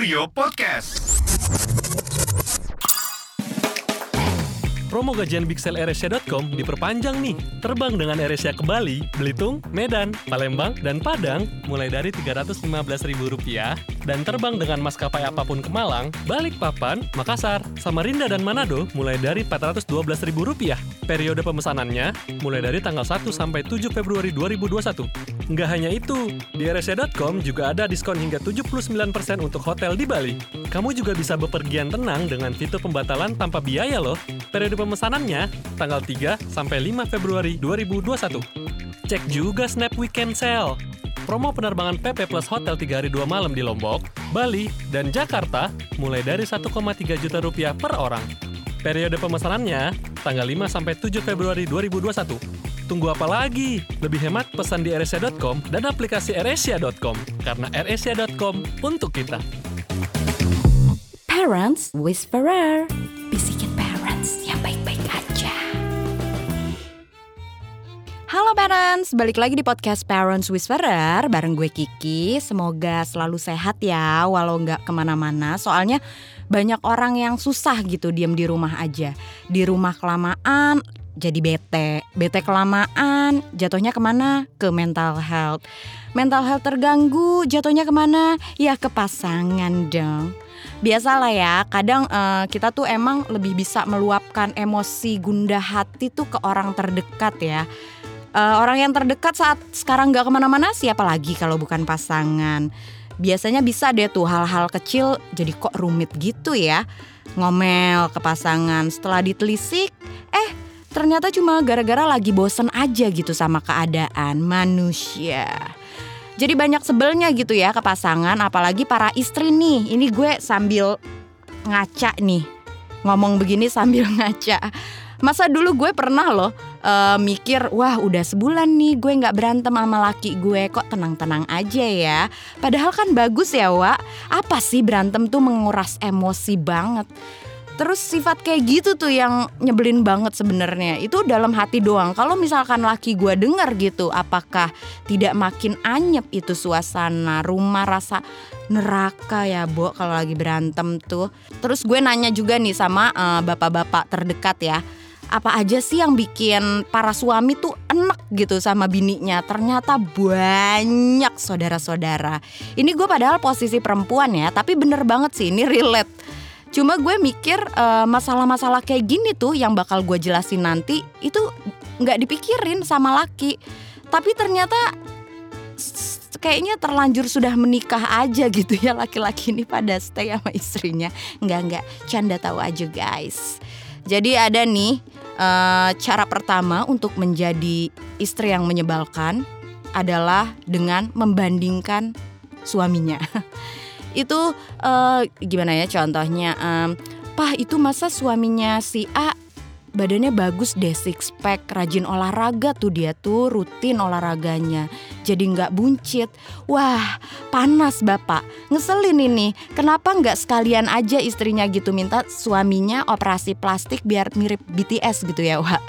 Kurio Podcast. Promo gajian Sale AirAsia.com diperpanjang nih. Terbang dengan AirAsia ke Bali, Belitung, Medan, Palembang, dan Padang mulai dari Rp315.000 dan terbang dengan maskapai apa pun ke Malang, Balikpapan, Makassar, Samarinda, dan Manado mulai dari Rp412.000. Periode pemesanannya mulai dari tanggal 1 sampai 7 Februari 2021. Nggak hanya itu, di AirAsia.com juga ada diskon hingga 79% untuk hotel di Bali. Kamu juga bisa bepergian tenang dengan fitur pembatalan tanpa biaya loh. Periode pemesanannya tanggal 3 sampai 5 Februari 2021. Cek juga Snap Weekend Sale. Promo penerbangan PP plus hotel 3 hari 2 malam di Lombok, Bali, dan Jakarta mulai dari 1,3 juta rupiah per orang. Periode pemesanannya tanggal 5 sampai 7 Februari 2021. Tunggu apa lagi? Lebih hemat pesan di AirAsia.com dan aplikasi AirAsia.com karena AirAsia.com untuk kita. Parents Whisperer Bisikin parents yang baik-baik aja Halo parents, balik lagi di podcast Parents Whisperer bareng gue Kiki. Semoga selalu sehat ya, walau nggak ke mana-mana. Soalnya banyak orang yang susah gitu diem di rumah aja. Di rumah kelamaan jadi bete, bete kelamaan jatuhnya ke mana? Ke mental health. Mental health terganggu jatuhnya ke mana? Ya ke pasangan dong. Biasalah ya, kadang uh, kita tuh emang lebih bisa meluapkan emosi gundah hati tuh ke orang terdekat ya uh, orang yang terdekat saat sekarang nggak ke mana-mana siapa lagi kalau bukan pasangan biasanya bisa deh tuh hal-hal kecil jadi kok rumit gitu ya ngomel ke pasangan setelah ditelisik eh ternyata cuma gara-gara lagi bosen aja gitu sama keadaan manusia jadi banyak sebelnya gitu ya ke pasangan apalagi para istri nih ini gue sambil ngaca nih ngomong begini sambil ngaca Masa dulu gue pernah loh uh, mikir, wah udah sebulan nih gue nggak berantem sama laki gue, kok tenang-tenang aja ya. Padahal kan bagus ya, Wak. Apa sih berantem tuh menguras emosi banget. Terus sifat kayak gitu tuh yang nyebelin banget sebenarnya. Itu dalam hati doang. Kalau misalkan laki gue denger gitu, apakah tidak makin anyep itu suasana rumah rasa neraka ya, Bo, kalau lagi berantem tuh. Terus gue nanya juga nih sama uh, bapak-bapak terdekat ya apa aja sih yang bikin para suami tuh enak gitu sama bininya ternyata banyak saudara-saudara ini gue padahal posisi perempuan ya tapi bener banget sih ini relate cuma gue mikir masalah masalah-masalah kayak gini tuh yang bakal gue jelasin nanti itu nggak dipikirin sama laki. Tapi ternyata kayaknya terlanjur sudah menikah aja gitu ya laki-laki ini pada stay sama istrinya. Nggak nggak. Canda tahu aja guys. Jadi ada nih uh, cara pertama untuk menjadi istri yang menyebalkan adalah dengan membandingkan suaminya. itu uh, gimana ya contohnya? Um, Pah itu masa suaminya si A badannya bagus deh six pack rajin olahraga tuh dia tuh rutin olahraganya jadi nggak buncit. Wah panas bapak. Ngeselin ini. Kenapa nggak sekalian aja istrinya gitu minta suaminya operasi plastik biar mirip BTS gitu ya wah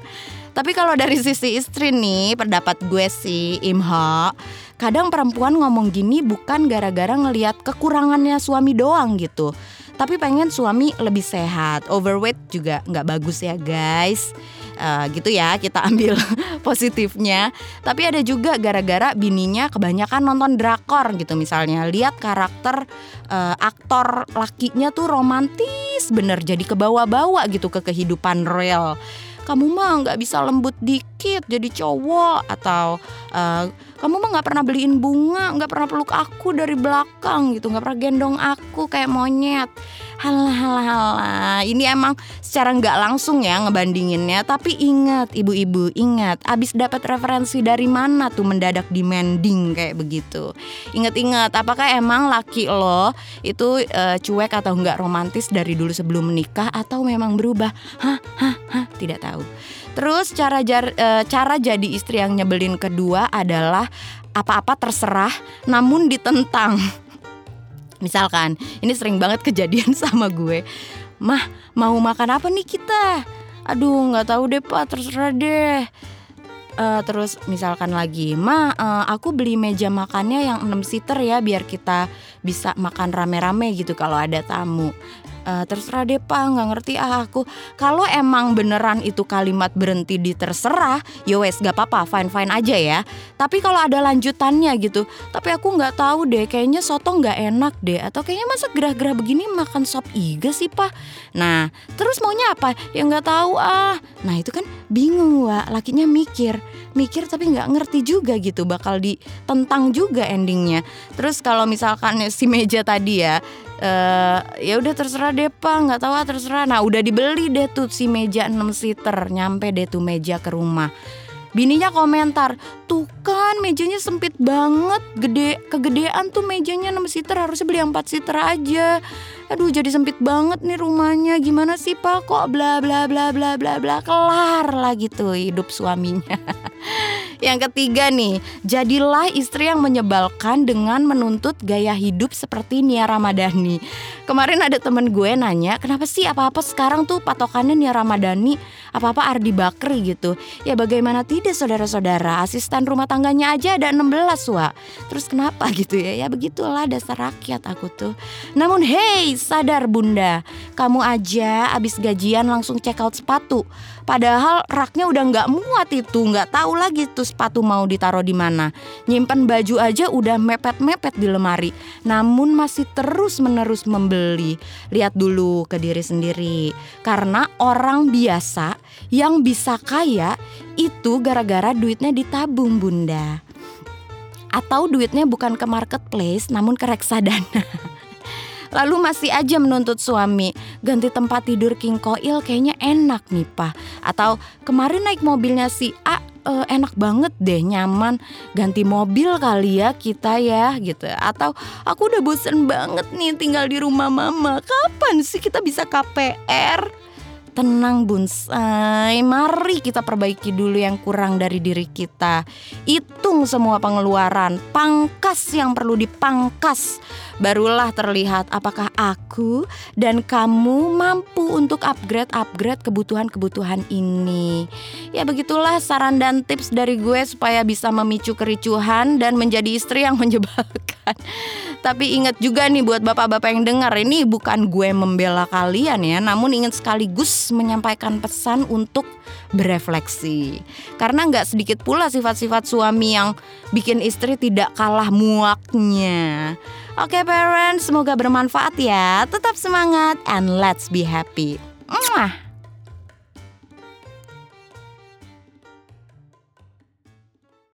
tapi kalau dari sisi istri nih, pendapat gue sih, Imha, kadang perempuan ngomong gini bukan gara-gara ngelihat kekurangannya suami doang gitu. Tapi pengen suami lebih sehat. Overweight juga nggak bagus ya guys. Uh, gitu ya kita ambil positifnya. Tapi ada juga gara-gara bininya kebanyakan nonton drakor gitu misalnya. Lihat karakter uh, aktor lakinya tuh romantis bener. Jadi kebawa-bawa gitu ke kehidupan real kamu mah nggak bisa lembut dikit jadi cowok atau uh, kamu mah nggak pernah beliin bunga nggak pernah peluk aku dari belakang gitu nggak pernah gendong aku kayak monyet. Halah halah ini emang secara nggak langsung ya ngebandinginnya tapi ingat ibu-ibu ingat abis dapat referensi dari mana tuh mendadak demanding kayak begitu. Ingat-ingat apakah emang laki lo itu uh, cuek atau nggak romantis dari dulu sebelum menikah atau memang berubah? Hah hah hah tidak tahu Terus cara jar, e, cara jadi istri yang nyebelin kedua adalah apa-apa terserah namun ditentang. Misalkan, ini sering banget kejadian sama gue. Mah, mau makan apa nih kita? Aduh, nggak tahu deh pak, terserah deh. Uh, terus misalkan lagi, ma, uh, aku beli meja makannya yang 6 seater ya biar kita bisa makan rame-rame gitu kalau ada tamu uh, terserah deh pak. Nggak ngerti ah aku. Kalau emang beneran itu kalimat berhenti di terserah ya wes gak apa-apa. Fine fine aja ya. Tapi kalau ada lanjutannya gitu tapi aku nggak tahu deh kayaknya soto nggak enak deh. Atau kayaknya masa gerah-gerah begini makan sop iga sih pak? Nah terus maunya apa? Ya nggak tahu ah. Nah itu kan bingung wa lakinya mikir. Mikir tapi nggak ngerti juga gitu. Bakal ditentang juga endingnya. Terus kalau misalkan si meja tadi ya uh, ya udah terserah deh pak. Nggak tahu ah terserah. Nah udah dibeli deh tuh si meja 6 seater. Nyampe deh tuh meja ke rumah. Bininya komentar, tuh kan mejanya sempit banget, gede kegedean tuh mejanya 6 seater. Harusnya beli 4 seater aja. Aduh jadi sempit banget nih rumahnya, gimana sih pak? Kok bla bla bla bla bla bla. Kelar lah gitu hidup suaminya. Yang ketiga nih, jadilah istri yang menyebalkan dengan menuntut gaya hidup seperti Nia Ramadhani. Kemarin ada temen gue nanya, kenapa sih apa-apa sekarang tuh patokannya Nia Ramadhani, apa-apa Ardi Bakri gitu. Ya bagaimana tidak saudara-saudara, asisten rumah tangganya aja ada 16 wa. Terus kenapa gitu ya? Ya begitulah dasar rakyat aku tuh. Namun hey, sadar bunda, kamu aja abis gajian langsung check out sepatu. Padahal raknya udah nggak muat itu, nggak tahu lagi tuh sepatu mau ditaruh di mana. Nyimpan baju aja udah mepet-mepet di lemari, namun masih terus-menerus membeli. Lihat dulu ke diri sendiri, karena orang biasa yang bisa kaya itu gara-gara duitnya ditabung, Bunda. Atau duitnya bukan ke marketplace, namun ke reksadana. Lalu masih aja menuntut suami Ganti tempat tidur King Koil kayaknya enak nih pak. Atau kemarin naik mobilnya si A uh, enak banget deh nyaman. Ganti mobil kali ya kita ya gitu. Atau aku udah bosen banget nih tinggal di rumah mama. Kapan sih kita bisa KPR Tenang bonsai, mari kita perbaiki dulu yang kurang dari diri kita. Hitung semua pengeluaran, pangkas yang perlu dipangkas. Barulah terlihat apakah aku dan kamu mampu untuk upgrade-upgrade kebutuhan-kebutuhan ini. Ya begitulah saran dan tips dari gue supaya bisa memicu kericuhan dan menjadi istri yang menjebalkan. Tapi ingat juga nih buat bapak-bapak yang dengar ini bukan gue membela kalian ya, namun ingin sekaligus menyampaikan pesan untuk berefleksi. Karena nggak sedikit pula sifat-sifat suami yang bikin istri tidak kalah muaknya. Oke parents, semoga bermanfaat ya. Tetap semangat and let's be happy. Mwah.